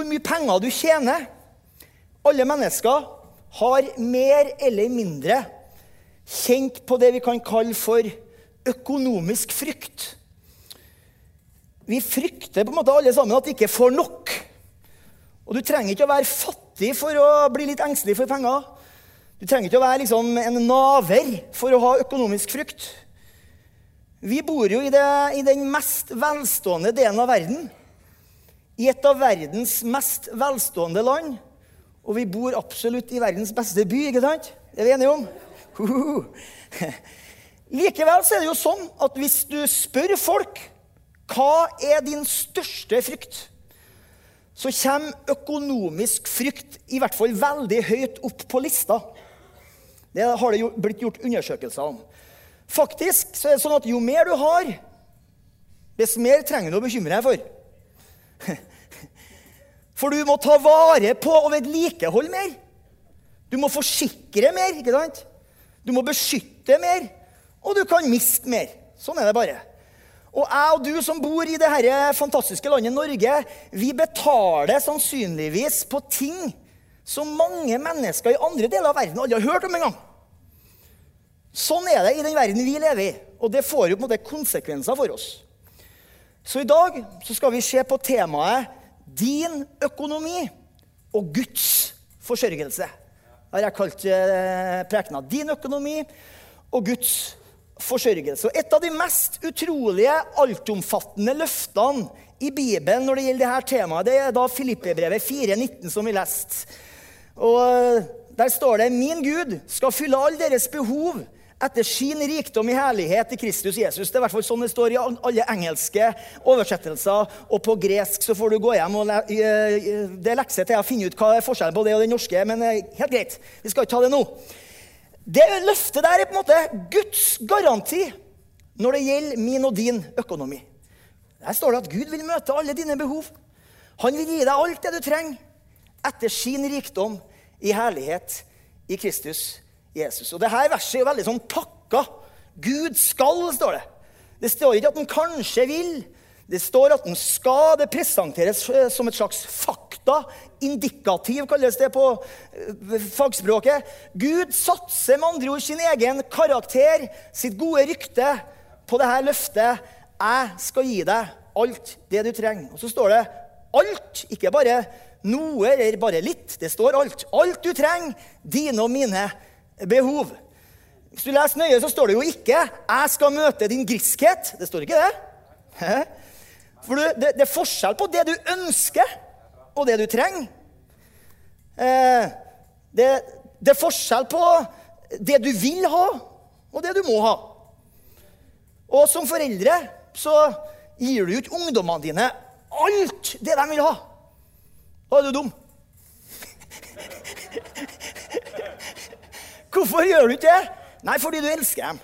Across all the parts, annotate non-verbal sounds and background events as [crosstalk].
hvor mye penger du tjener. Alle mennesker har mer eller mindre kjent på det vi kan kalle for økonomisk frykt. Vi frykter på en måte alle sammen at vi ikke får nok. Og du trenger ikke å være fattig for å bli litt engstelig for penger. Du trenger ikke å være liksom en naver for å ha økonomisk frykt. Vi bor jo i, det, i den mest velstående delen av verden. I et av verdens mest velstående land. Og vi bor absolutt i verdens beste by, ikke sant? Det er vi enige om? [laughs] Likevel så er det jo sånn at hvis du spør folk hva er din største frykt, så kommer økonomisk frykt i hvert fall veldig høyt opp på lista. Det har det blitt gjort undersøkelser om. Faktisk så er det sånn at jo mer du har, dess mer trenger du å bekymre deg for. [laughs] For du må ta vare på og vedlikeholde mer. Du må forsikre mer. ikke sant? Du må beskytte mer, og du kan miste mer. Sånn er det bare. Og jeg og du som bor i dette fantastiske landet Norge, vi betaler sannsynligvis på ting som mange mennesker i andre deler av verden aldri har hørt om engang. Sånn er det i den verden vi lever i, og det får jo på en måte konsekvenser for oss. Så i dag så skal vi se på temaet 'din økonomi og Guds forsørgelse'. Det har jeg kalt eh, prekena. Din økonomi og Guds forsørgelse. Og et av de mest utrolige, altomfattende løftene i Bibelen når det gjelder dette temaet, det er da Filippebrevet 4,19, som vi leste. Og eh, Der står det 'Min Gud skal fylle alle deres behov' etter sin rikdom i herlighet i Kristus Jesus. Det er i hvert fall sånn det står i alle engelske oversettelser. Og på gresk så får du gå hjem og Det er lekse til å finne ut hva er forskjellen på det og det norske. Men eh, helt greit, vi skal ikke ta det nå. Det løftet der er på en måte Guds garanti når det gjelder min og din økonomi. Der står det at Gud vil møte alle dine behov. Han vil gi deg alt det du trenger etter sin rikdom i herlighet i Kristus Jesus. Og dette verset er jo veldig sånn pakka. Gud skal, står det. Det står ikke at han kanskje vil. Det står at han skal. Det presenteres eh, som et slags fakta. Indikativ kalles det på eh, fagspråket. Gud satser med andre ord sin egen karakter, sitt gode rykte, på dette løftet. Jeg skal gi deg alt det du trenger. Og så står det alt, ikke bare noe eller bare litt. Det står alt. Alt du trenger, dine og mine behov. Hvis du leser nøye, så står det jo ikke 'Jeg skal møte din griskhet'. Det står ikke det. For det, det, er forskjell på det du ønsker, og det du trenger. Eh, det, det er forskjell på det du vil ha, og det du må ha. Og som foreldre så gir du ikke ungdommene dine alt det de vil ha. Da er du dum. Hvorfor gjør du ikke det? Nei, fordi du elsker dem.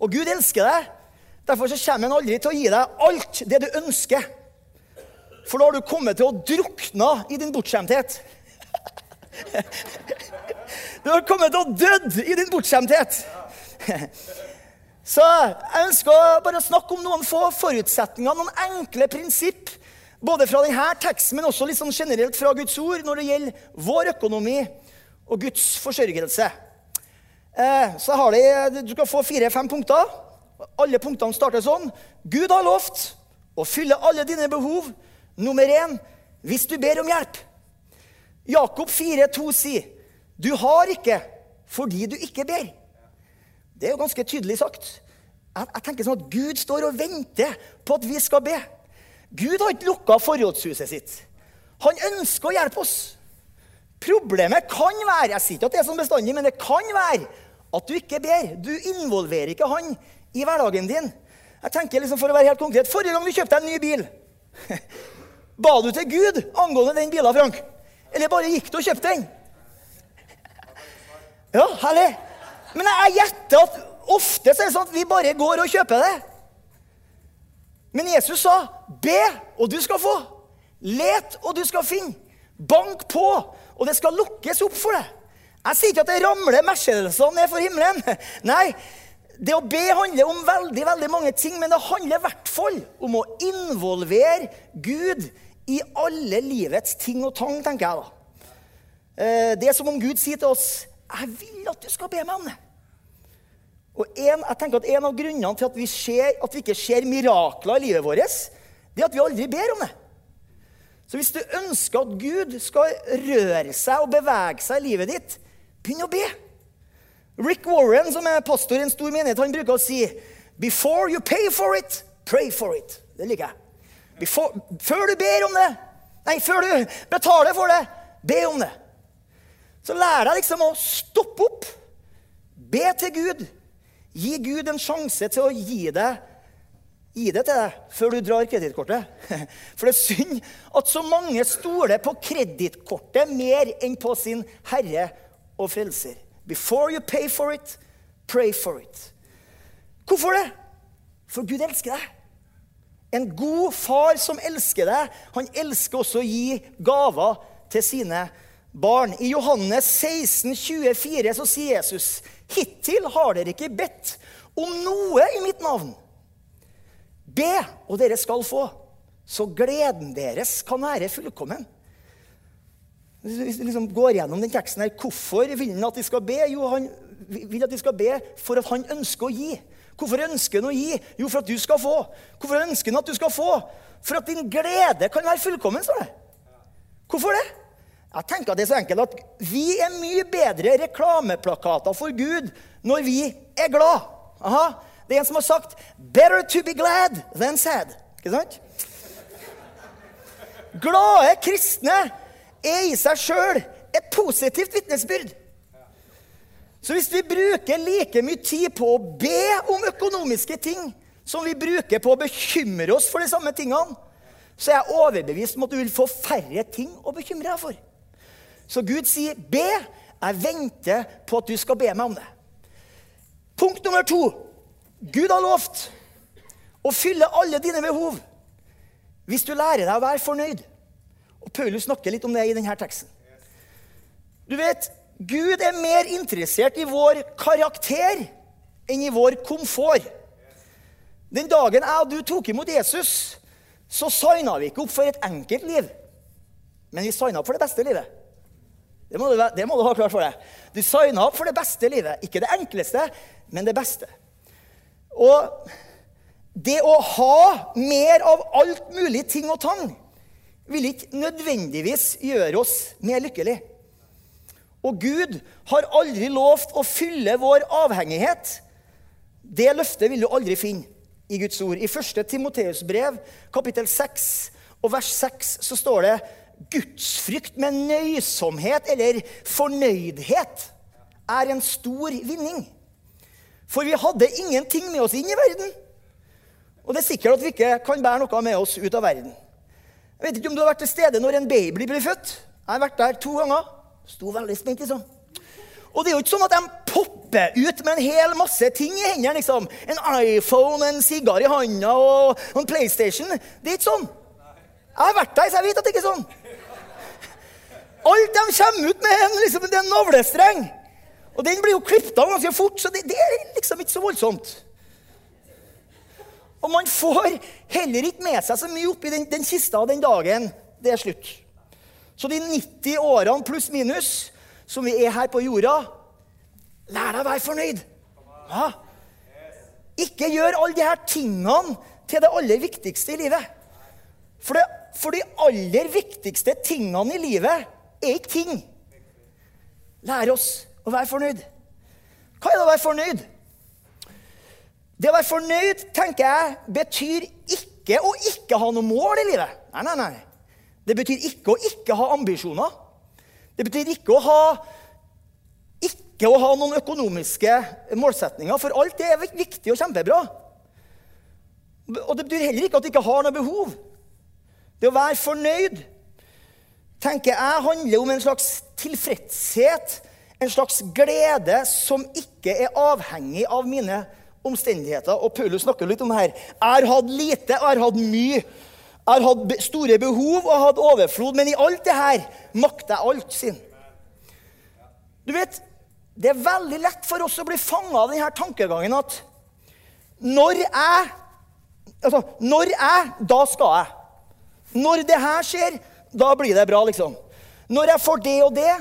Og Gud elsker deg. Derfor kommer han aldri til å gi deg alt det du ønsker. For da har du kommet til å drukne i din bortskjemthet. Du har kommet til å dødd i din bortskjemthet. Så jeg ønsker å bare snakke om noen få forutsetninger, noen enkle prinsipp. Både fra denne teksten, men også litt sånn generelt fra Guds ord når det gjelder vår økonomi og Guds forsørgelse. Eh, så har de, Du skal få fire-fem punkter. Alle punktene starter sånn. Gud har lovt å fylle alle dine behov. Nummer én hvis du ber om hjelp. Jakob 4,2 sier, 'Du har ikke fordi du ikke ber'. Det er jo ganske tydelig sagt. Jeg, jeg tenker sånn at Gud står og venter på at vi skal be. Gud har ikke lukka forrådshuset sitt. Han ønsker å hjelpe oss. Problemet kan være jeg sier ikke at det er sånn bestandig, men det kan være at du ikke ber. Du involverer ikke han i hverdagen din. Jeg tenker liksom for å være helt konkret, Forrige gang du kjøpte deg en ny bil, [laughs] ba du til Gud angående den bilen, Frank? Eller bare gikk du og kjøpte den? Ja, herlig. Men jeg gjetter at ofte så er det sånn at vi bare går og kjøper det. Men Jesus sa, 'Be, og du skal få'. Let, og du skal finne. Bank på, og det skal lukkes opp for deg. Jeg sier ikke at det ramler Mercedesene ned for himmelen. [laughs] Nei, det å be handler om veldig veldig mange ting, men det handler i hvert fall om å involvere Gud i alle livets ting og tang, tenker jeg da. Eh, det er som om Gud sier til oss 'Jeg vil at du skal be meg om det'. Og en, jeg tenker at en av grunnene til at vi, ser, at vi ikke ser mirakler i livet vårt, det er at vi aldri ber om det. Så hvis du ønsker at Gud skal røre seg og bevege seg i livet ditt, begynn å be. Rick Warren, som er pastor i en stor menighet, han bruker å si Before you pay for it, pray for it. Det liker jeg. Before, før du ber om det, nei, før du betaler for det, be om det. Så lær deg liksom å stoppe opp, be til Gud. Gi Gud en sjanse til å gi deg Gi det til deg før du drar kredittkortet. [laughs] For det er synd at så mange stoler på kredittkortet mer enn på sin Herre og Frelser. Before you pay for it, pray for it. Hvorfor det? For Gud elsker deg. En god far som elsker deg, han elsker også å gi gaver til sine barn. I Johannes 16, 24 så sier Jesus, 'Hittil har dere ikke bedt om noe i mitt navn.' Be, og dere skal få, så gleden deres kan være fullkommen. Hvis du liksom går gjennom den teksten her, Hvorfor vil han at de skal be? Jo, han vil at de skal be for at han ønsker å gi. Hvorfor ønsker han å gi? Jo, for at du skal få. Hvorfor ønsker han at du skal få? For at din glede kan være fullkommen, står det. Hvorfor det? Jeg tenker at det er så enkelt at Vi er mye bedre reklameplakater for Gud når vi er glad. Aha. Det er en som har sagt 'better to be glad than sad'. Ikke sant? Glade kristne er i seg sjøl et positivt vitnesbyrd. Så hvis vi bruker like mye tid på å be om økonomiske ting som vi bruker på å bekymre oss for de samme tingene, så er jeg overbevist om at du vil få færre ting å bekymre deg for. Så Gud sier, 'Be. Jeg venter på at du skal be meg om det.' Punkt nummer to. Gud har lovt å fylle alle dine behov hvis du lærer deg å være fornøyd. Og Paulus snakker litt om det i denne teksten. Du vet, Gud er mer interessert i vår karakter enn i vår komfort. Den dagen jeg og du tok imot Jesus, så signa vi ikke opp for et enkelt liv. Men vi signa opp for det beste livet. Det må, du, det må du ha klart for deg. Du signa opp for det beste livet. Ikke det enkleste, men det beste. Og det å ha mer av alt mulig ting og tang vil ikke nødvendigvis gjøre oss mer lykkelige. Og Gud har aldri lovt å fylle vår avhengighet. Det løftet vil du aldri finne i Guds ord. I 1. Timoteus brev, kapittel 6 og vers 6, så står det Gudsfrykt med nøysomhet eller fornøydhet er en stor vinning. For vi hadde ingenting med oss inn i verden. Og det er sikkert at vi ikke kan bære noe med oss ut av verden. Jeg vet ikke om du har vært til stede når en baby blir født. Jeg har vært der to ganger. Sto veldig spent, liksom. Og det er jo ikke sånn at de popper ut med en hel masse ting i hendene. liksom. En iPhone, en sigar i handa og en PlayStation. Det er ikke sånn. Jeg har vært der, så jeg vet at det ikke er sånn. Alt de kommer ut med, liksom, en navlestreng. Og den blir jo klippet av ganske fort, så det, det er liksom ikke så voldsomt. Og man får heller ikke med seg så mye oppi den, den kista den dagen det er slutt. Så de 90 årene pluss minus som vi er her på jorda, lær deg å være fornøyd. Ja. Ikke gjør alle de her tingene til det aller viktigste i livet. For, det, for de aller viktigste tingene i livet er ikke ting. Lær oss å være fornøyd. Hva er det å være fornøyd? Det å være fornøyd tenker jeg, betyr ikke å ikke ha noe mål i livet. Nei, nei, nei. Det betyr ikke å ikke ha ambisjoner. Det betyr ikke å ha, ikke å ha noen økonomiske målsetninger, for alt det er viktig og kjempebra. Og det betyr heller ikke at du ikke har noe behov. Det å være fornøyd tenker jeg handler om en slags tilfredshet, en slags glede som ikke er avhengig av mine omstendigheter. Og Paulus snakker litt om det her. Jeg har hatt lite, jeg har hatt mye. Jeg har hatt store behov og hatt overflod, men i alt det her makter jeg alt sin. Du vet, Det er veldig lett for oss å bli fanga av denne tankegangen at når jeg altså, Når jeg, da skal jeg. Når det her skjer, da blir det bra, liksom. Når jeg får det og det,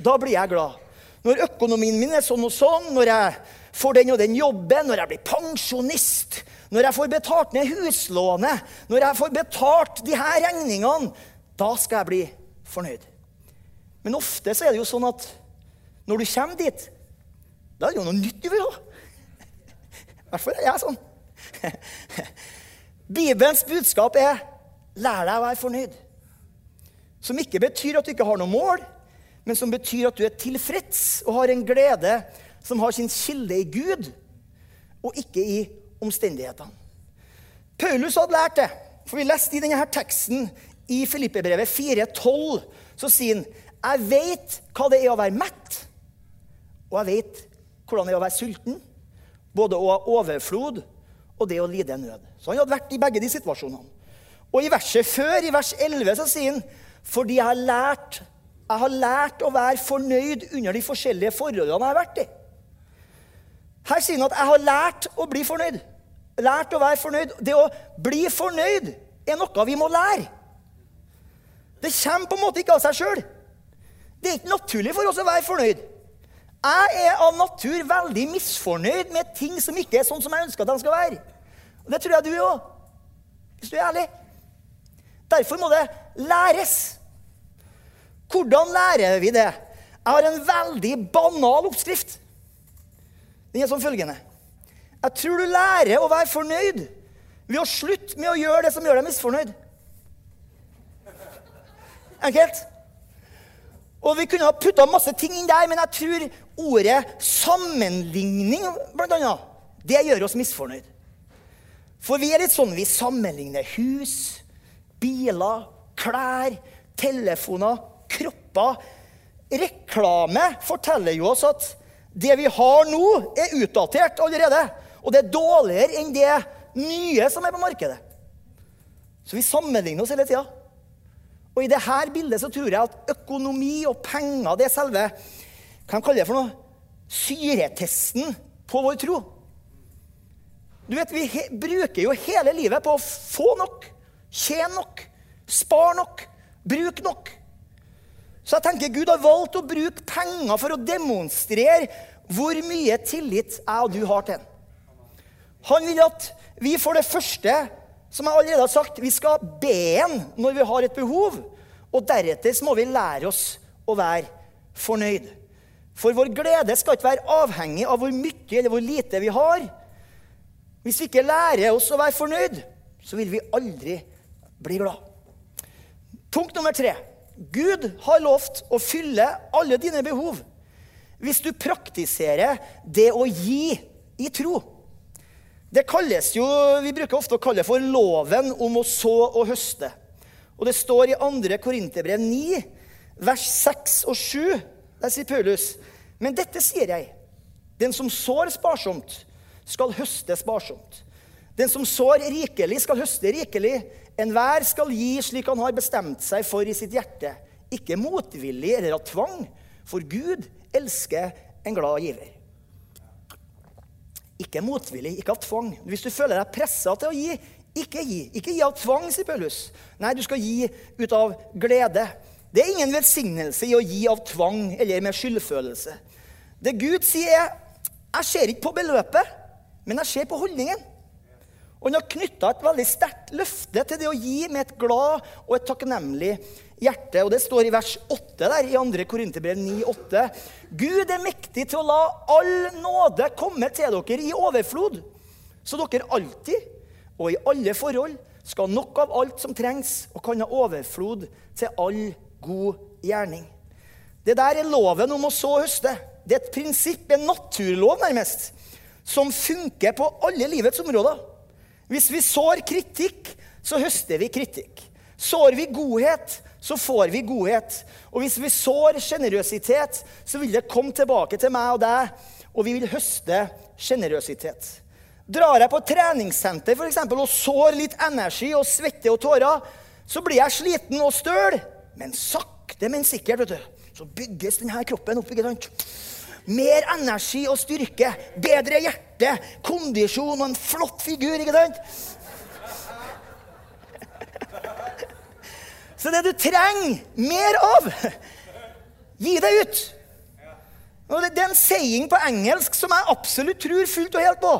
da blir jeg glad. Når økonomien min er sånn og sånn, når jeg får den og den jobben, når jeg blir pensjonist, når jeg får betalt ned huslånet, når jeg får betalt de her regningene, da skal jeg bli fornøyd. Men ofte så er det jo sånn at når du kommer dit, da er det jo noe nytt du vil ha. I hvert fall er jeg sånn. Bibelens budskap er 'lær deg å være fornøyd'. Som ikke betyr at du ikke har noe mål, men som betyr at du er tilfreds og har en glede som har sin kilde i Gud, og ikke i omstendighetene. Paulus hadde lært det, for vi leste i denne teksten i Filippebrevet 4,12, så sier han jeg vet hva det er å være mett, og jeg vet hvordan det er å være sulten. Både å ha overflod og det å lide nød. Så han hadde vært i begge de situasjonene. Og i verset før, i vers 11, så sier han fordi jeg har lært, jeg har lært å være fornøyd under de forskjellige forholdene jeg har vært i. Her sier han at 'jeg har lært å bli fornøyd'. Lært å være fornøyd. Det å bli fornøyd er noe vi må lære. Det kommer på en måte ikke av seg sjøl. Det er ikke naturlig for oss å være fornøyd. Jeg er av natur veldig misfornøyd med ting som ikke er sånn som jeg ønsker at de skal være. Og Det tror jeg du er òg, hvis du er ærlig. Derfor må det læres. Hvordan lærer vi det? Jeg har en veldig banal oppskrift. Den er som følgende. Jeg tror du lærer å være fornøyd ved å slutte med å gjøre det som gjør deg misfornøyd. Enkelt. Og Vi kunne ha putta masse ting inn der, men jeg tror ordet sammenligning blant annet, det gjør oss misfornøyd. For vi er litt sånn vi sammenligner hus, biler, klær, telefoner, kropper. Reklame forteller jo oss at det vi har nå, er utdatert allerede. Og det er dårligere enn det nye som er på markedet. Så vi sammenligner oss hele tida. Og i dette bildet så tror jeg at økonomi og penger det er selve hva kalle det for noe? Syretesten på vår tro. Du vet, Vi bruker jo hele livet på å få nok, tjene nok, spare nok, bruke nok. Så jeg tenker Gud har valgt å bruke penger for å demonstrere hvor mye tillit jeg og du har til ham. Han vil at vi for det første, som jeg allerede har sagt, vi skal be ham når vi har et behov. Og deretter må vi lære oss å være fornøyd. For vår glede skal ikke være avhengig av hvor mye eller hvor lite vi har. Hvis vi ikke lærer oss å være fornøyd, så vil vi aldri bli glad. Punkt nummer tre. Gud har lovt å fylle alle dine behov hvis du praktiserer det å gi i tro. Det kalles jo, Vi bruker ofte å kalle det for loven om å så og høste. Og Det står i 2. Korinterbrev 9, vers 6 og 7. Der sier Paulus.: Men dette sier jeg. Den som sår sparsomt, skal høste sparsomt. Den som sår rikelig, skal høste rikelig. Enhver skal gi slik han har bestemt seg for i sitt hjerte, ikke motvillig eller av tvang, for Gud elsker en glad giver. Ikke motvillig, ikke av tvang. Hvis du føler deg pressa til å gi, ikke gi. Ikke gi av tvang, sier Paulus. Nei, du skal gi ut av glede. Det er ingen velsignelse i å gi av tvang eller med skyldfølelse. Det Gud sier, er jeg ser ikke på beløpet, men jeg ser på holdningen. Og han har knytta et veldig sterkt løfte til det å gi med et glad og et takknemlig hjerte. Og det står i vers 8 der, i 2. Korinterbrev 9,8. Gud er mektig til å la all nåde komme til dere i overflod, så dere alltid og i alle forhold skal ha nok av alt som trengs, og kan ha overflod til all god gjerning. Det der er loven om å så høste. Det er et prinsipp, en naturlov nærmest, som funker på alle livets områder. Hvis vi sår kritikk, så høster vi kritikk. Sår vi godhet, så får vi godhet. Og hvis vi sår sjenerøsitet, så vil det komme tilbake til meg og deg, og vi vil høste sjenerøsitet. Drar jeg på treningssenter for eksempel, og sår litt energi og svette og tårer, så blir jeg sliten og støl. Men sakte, men sikkert vet du, så bygges denne kroppen opp. ikke sant? Mer energi og styrke, bedre hjerte, kondisjon og en flott figur. ikke sant? [laughs] Så det du trenger mer av, gi det ut. Og det, det er en saying på engelsk som jeg absolutt tror fullt og helt på.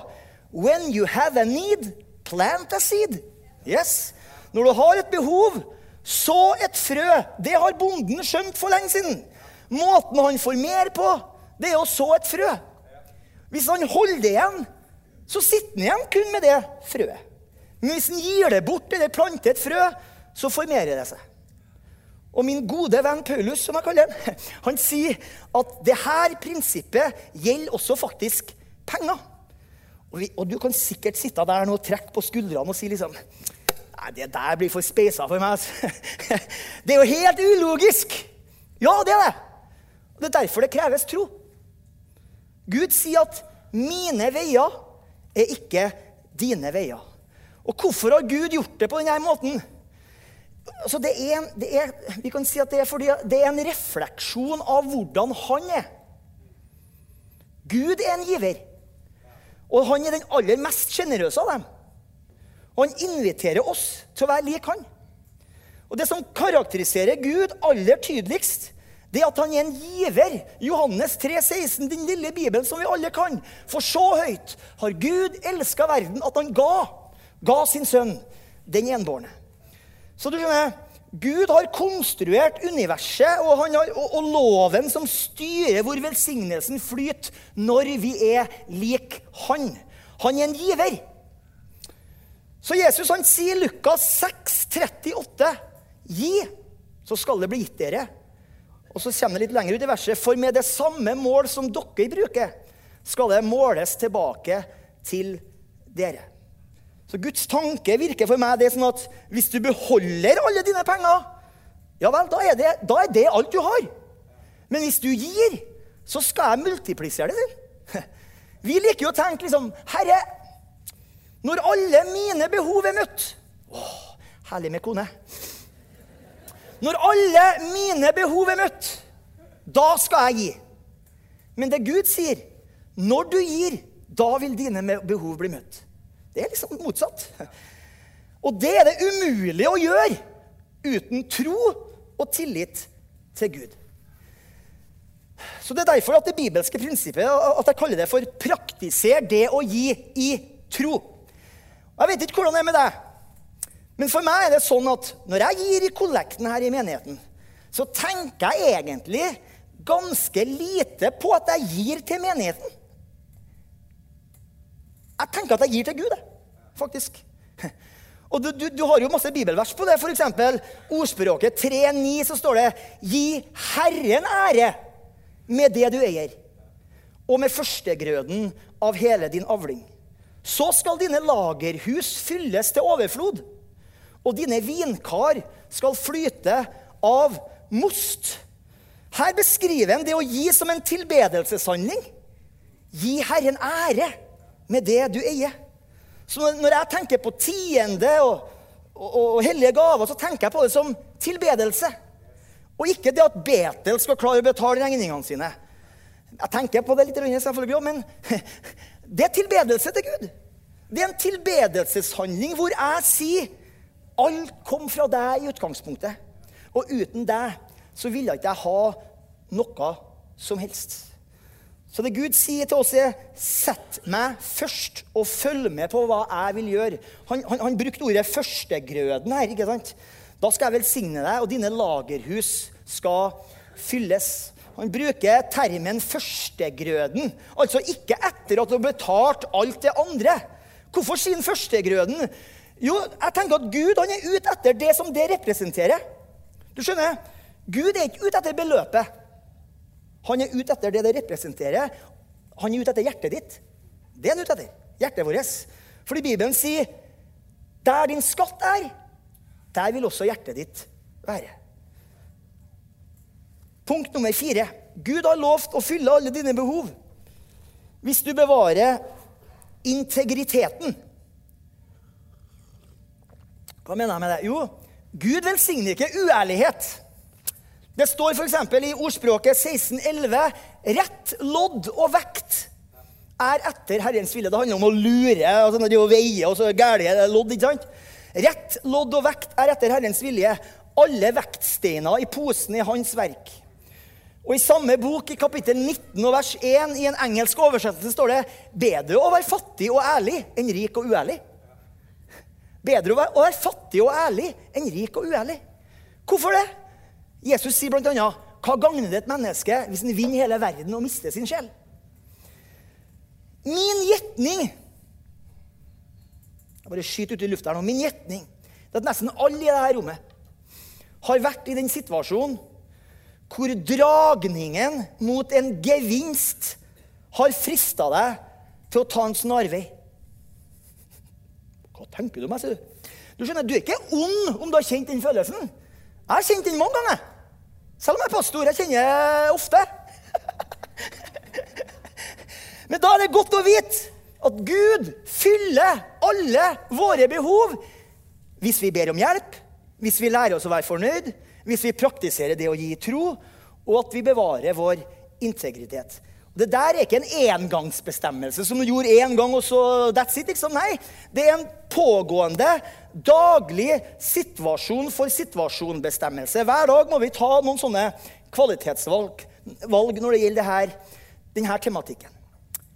When you have a need, plant a seed. Yes. Når du har et behov, så et frø. Det har bonden skjønt for lenge siden. Måten han får mer på, det er å så et frø. Hvis han holder det igjen, så sitter han igjen kun med det frøet. Men hvis han gir det bort eller planter et frø, så formerer det seg. Og min gode venn Paulus, som jeg kaller han, [laughs] han sier at dette prinsippet gjelder også faktisk penger. Og, vi, og, du kan sikkert sitte der nå og trekke på skuldrene og si liksom Nei, det der blir for speisa for meg. Altså. [laughs] Det er jo helt ulogisk! Ja, det er det. Og Det er derfor det kreves tro. Gud sier at 'mine veier er ikke dine veier'. Og hvorfor har Gud gjort det på denne måten? Altså det er, det er, vi kan si at det er fordi det er en refleksjon av hvordan han er. Gud er en giver. Og han er den aller mest sjenerøse av dem. Han inviterer oss til å være lik han. Og Det som karakteriserer Gud aller tydeligst, det at han er en giver. Johannes 3, 16, den lille Bibelen som vi alle kan. For så høyt har Gud elska verden at han ga, ga sin sønn, den enbårne. Så du skjønner, Gud har konstruert universet og, har, og, og, loven som styrer hvor velsignelsen flyter når vi er lik Han. Han er en giver. Så Jesus han sier i Lukas 6, 38, Gi, så skal det bli gitt dere. Og så kommer det litt lenger ut i verset. For med det samme mål som dere bruker, skal det måles tilbake til dere. Så Guds tanke virker for meg det er sånn at hvis du beholder alle dine penger, ja vel, da er det, da er det alt du har. Men hvis du gir, så skal jeg multiplisere det. [laughs] Vi liker jo å tenke liksom Herre, når alle mine behov er møtt Åh, Herlig med kone. Når alle mine behov er møtt, da skal jeg gi. Men det Gud sier, når du gir, da vil dine behov bli møtt. Det er liksom motsatt. Og det er det umulig å gjøre uten tro og tillit til Gud. Så Det er derfor at det bibelske prinsippet at jeg kaller det for 'praktiser det å gi i tro'. Og Jeg vet ikke hvordan det er med deg, men for meg er det sånn at når jeg gir i kollekten her i menigheten, så tenker jeg egentlig ganske lite på at jeg gir til menigheten. Jeg tenker at jeg gir til Gud, faktisk. Og du, du, du, har jo masse bibelvers på det. F.eks. ordspråket 3.9, så står det 'Gi Herren ære med det du eier', og med førstegrøden av hele din avling. Så skal dine lagerhus fylles til overflod, og dine vinkar skal flyte av most. Her beskriver en det å gi som en tilbedelseshandling. Gi Herren ære med det du eier. Så når jeg tenker på tiende og, og, og hellige gaver, så tenker jeg på det som tilbedelse. Og ikke det at Betel skal klare å betale regningene sine. Jeg tenker på det litt, selvfølgelig, men [laughs] det er tilbedelse til Gud. Det er en tilbedelseshandling hvor jeg sier alt kom fra deg i utgangspunktet. Og uten deg så ville ikke jeg ha noe som helst. Så det Gud sier til oss, er 'sett meg først, og følg med på hva jeg vil gjøre'. Han, han, han brukte ordet 'førstegrøden' her. ikke sant? Da skal jeg velsigne deg, og dine lagerhus skal fylles. Han bruker termen 'førstegrøden', altså ikke etter at du har betalt alt det andre. Hvorfor sier han førstegrøden? Jo, jeg tenker at Gud han er ute etter det som det representerer. Du skjønner? Gud er ikke ute etter beløpet. Han er ute etter det det representerer. Han er ute etter hjertet ditt. Det er han ute etter. Hjertet vårt. Fordi Bibelen sier der din skatt er, der vil også hjertet ditt være. Punkt nummer fire. Gud har lovt å fylle alle dine behov. Hvis du bevarer integriteten. Hva mener jeg med det? Jo, Gud velsigner ikke uærlighet. Det står f.eks. i ordspråket 1611 rett lodd og vekt er etter Herrens vilje. Det handler om å lure. altså når de veier og så gærlige lodd. ikke sant? Rett lodd og vekt er etter Herrens vilje. alle vektsteiner i posen i hans verk. Og I samme bok, i kapittel 19 og vers 1, i en engelsk oversettelse, står det bedre å være fattig og ærlig enn rik og uærlig. Bedre å være fattig og ærlig enn rik og uærlig. Hvorfor det? Jesus sier bl.a.: Hva gagner det et menneske hvis en vinner hele verden og mister sin sjel? Min gjetning Jeg bare skyter ut i lufta her nå. Min gjetning er at nesten alle i dette rommet har vært i den situasjonen hvor dragningen mot en gevinst har frista deg til å ta en snarvei. Hva tenker du meg, sier du? Du skjønner, du er ikke ond om du har kjent den følelsen. Jeg har kjent den mange ganger. Selv om jeg er pastor. Jeg kjenner ofte. [laughs] Men da er det godt å vite at Gud fyller alle våre behov hvis vi ber om hjelp, hvis vi lærer oss å være fornøyd, hvis vi praktiserer det å gi tro, og at vi bevarer vår integritet. Det der er ikke en engangsbestemmelse som du gjorde én gang, og så that's it. liksom. Nei, det er en pågående, daglig situasjon for situasjonbestemmelse. Hver dag må vi ta noen sånne kvalitetsvalg valg når det gjelder dette, denne tematikken.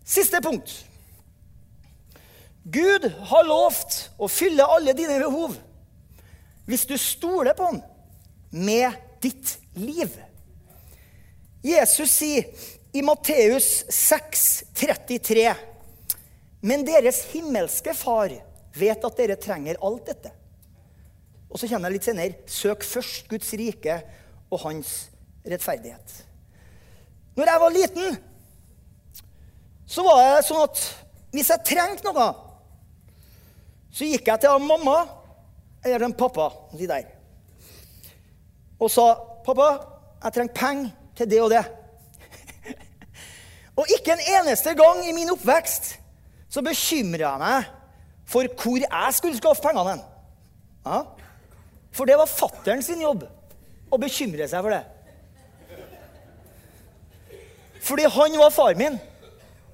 Siste punkt. Gud har lovt å fylle alle dine behov hvis du stoler på ham med ditt liv. Jesus sier i Matteus 6, 33, Men deres himmelske Far vet at dere trenger alt dette. Og så kommer jeg litt senere. Søk først Guds rike og hans rettferdighet. Når jeg var liten, så var det sånn at hvis jeg trengte noe, så gikk jeg til mamma eller en pappa de der, og sa 'Pappa, jeg trenger penger til det og det'. Og ikke en eneste gang i min oppvekst så bekymra jeg meg for hvor jeg skulle skaffe pengene. Ja? For det var fattern sin jobb å bekymre seg for det. Fordi han var far min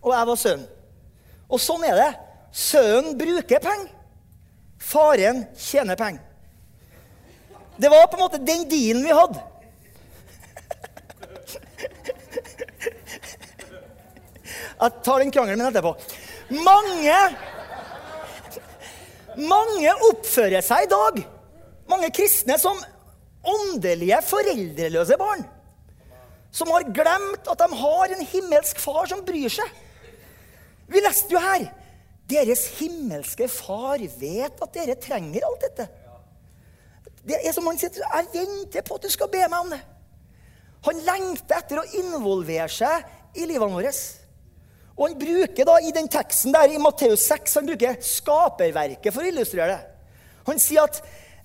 og jeg var sønnen. Og sånn er det. Sønnen bruker penger. Faren tjener penger. Det var på en måte den dealen vi hadde. Jeg tar den krangelen min etterpå. Mange Mange oppfører seg i dag, mange kristne, som åndelige foreldreløse barn. Som har glemt at de har en himmelsk far som bryr seg. Vi leste jo her deres himmelske far vet at dere trenger alt dette. Det er som han sier, Jeg venter på at du skal be meg om det. Han lengter etter å involvere seg i livene våre. Og han bruker da i den teksten der i Matteus 6 han bruker skaperverket for å illustrere det. Han sier at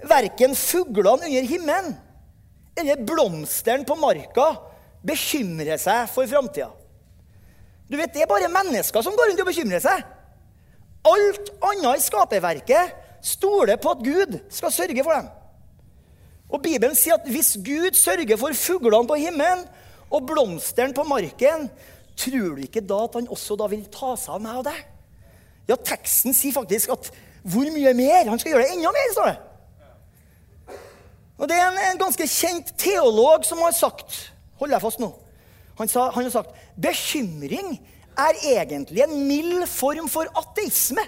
verken fuglene under himmelen eller blomsteren på marka bekymrer seg for framtida. Du vet, Det er bare mennesker som går rundt og bekymrer seg. Alt annet i skaperverket stoler på at Gud skal sørge for dem. Og Bibelen sier at hvis Gud sørger for fuglene på himmelen og blomsteren på marken, tror du ikke da at han også da vil ta seg av meg og deg? Ja, teksten sier faktisk at hvor mye mer? Han skal gjøre det enda mer, står det. Og Det er en, en ganske kjent teolog som har sagt Hold deg fast nå. Han, sa, han har sagt bekymring er egentlig en mild form for ateisme.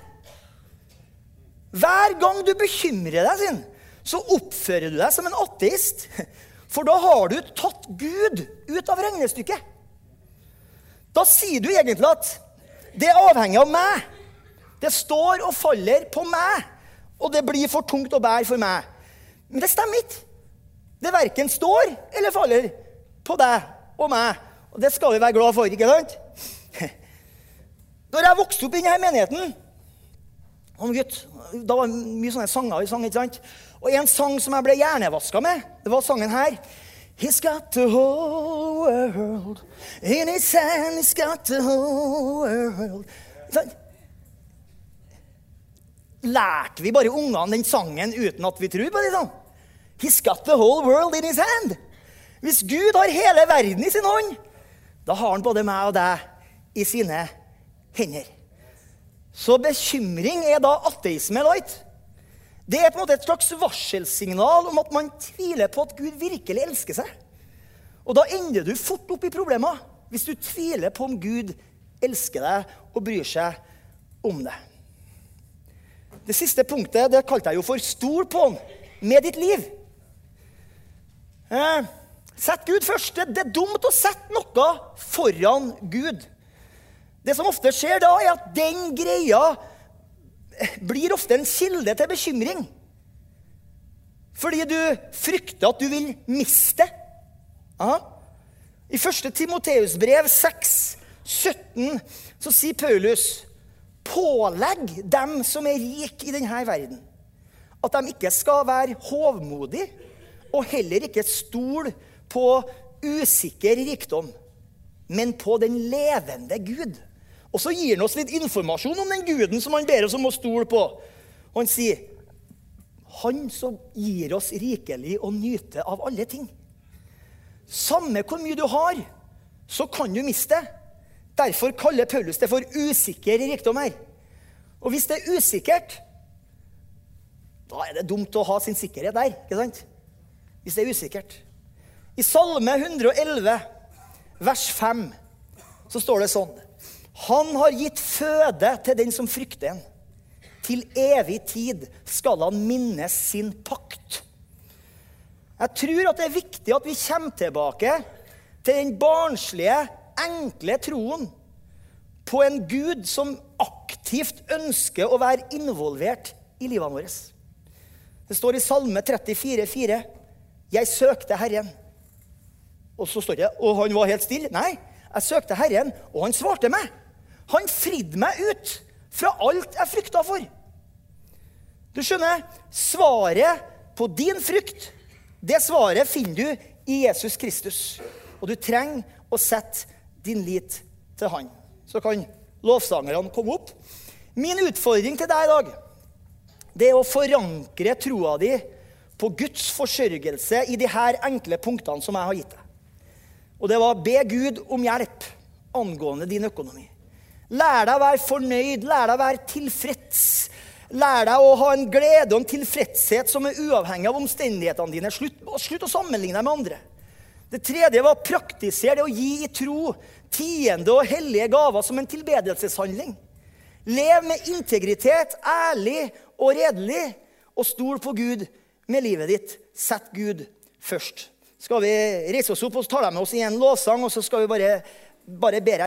Hver gang du bekymrer deg, sin, så oppfører du deg som en ateist. For da har du tatt Gud ut av regnestykket. Da sier du egentlig at det er avhengig av meg. Det står og faller på meg, og det blir for tungt å bære for meg. Men det stemmer ikke. Det verken står eller faller på deg og meg. Og det skal vi være glad for, ikke sant? [laughs] Når jeg vokste opp i denne menigheten som gutt, Da var det mye sånne sanger vi sang. ikke sant? Og en sang som jeg ble hjernevaska med, det var sangen her. He's got the whole world in his hand. He's got the whole world. Lærte vi bare ungene den sangen uten at vi tror på det? sånn? He's got the whole world in his hand. Hvis Gud har hele verden i sin hånd, da har han både meg og deg i sine hender. Så bekymring er da ateisme light. Det er på en måte et slags varselsignal om at man tviler på at Gud virkelig elsker seg. Og da ender du fort opp i problemer hvis du tviler på om Gud elsker deg og bryr seg om det. Det siste punktet det kalte jeg jo for 'stol på han med ditt liv'. Eh, sett Gud først. Det er dumt å sette noe foran Gud. Det som ofte skjer da, er at den greia blir ofte en kilde til bekymring. Fordi du frykter at du vil miste. Aha. I 1. Timoteus brev 6, 17, så sier Paulus Pålegg dem som er rike i denne verden, at de ikke skal være hovmodige, og heller ikke stol på usikker rikdom, men på den levende Gud. Og så gir han oss litt informasjon om den guden som han ber oss om å stole på. Og han sier, 'Han som gir oss rikelig å nyte av alle ting.' Samme hvor mye du har, så kan du miste. Derfor kaller Paulus det for usikker rikdom her. Og hvis det er usikkert, da er det dumt å ha sin sikkerhet der. ikke sant? Hvis det er usikkert. I Salme 111, vers 5, så står det sånn han har gitt føde til den som frykter en. Til evig tid skal han minnes sin pakt. Jeg tror at det er viktig at vi kommer tilbake til den barnslige, enkle troen på en Gud som aktivt ønsker å være involvert i livene våre. Det står i Salme 34, 34,4.: Jeg søkte Herren. Og så står det Og han var helt stille. Nei, jeg søkte Herren, og han svarte meg. Han fridde meg ut fra alt jeg frykta for. Du skjønner, svaret på din frykt, det svaret finner du i Jesus Kristus. Og du trenger å sette din lit til han. Så kan lovsangerne komme opp. Min utfordring til deg i dag det er å forankre troa di på Guds forsørgelse i de her enkle punktene som jeg har gitt deg. Og det var be Gud om hjelp angående din økonomi. Lær deg å være fornøyd, lær deg å være tilfreds. Lær deg å ha en glede og en tilfredshet som er uavhengig av omstendighetene dine. Slutt, slutt å sammenligne deg med andre. Det tredje var å praktisere det å gi i tro tiende og hellige gaver som en tilbedelseshandling. Lev med integritet, ærlig og redelig, og stol på Gud med livet ditt. Sett Gud først. Skal vi reise oss opp og så tar med oss i en lovsang, og så skal vi bare, bare be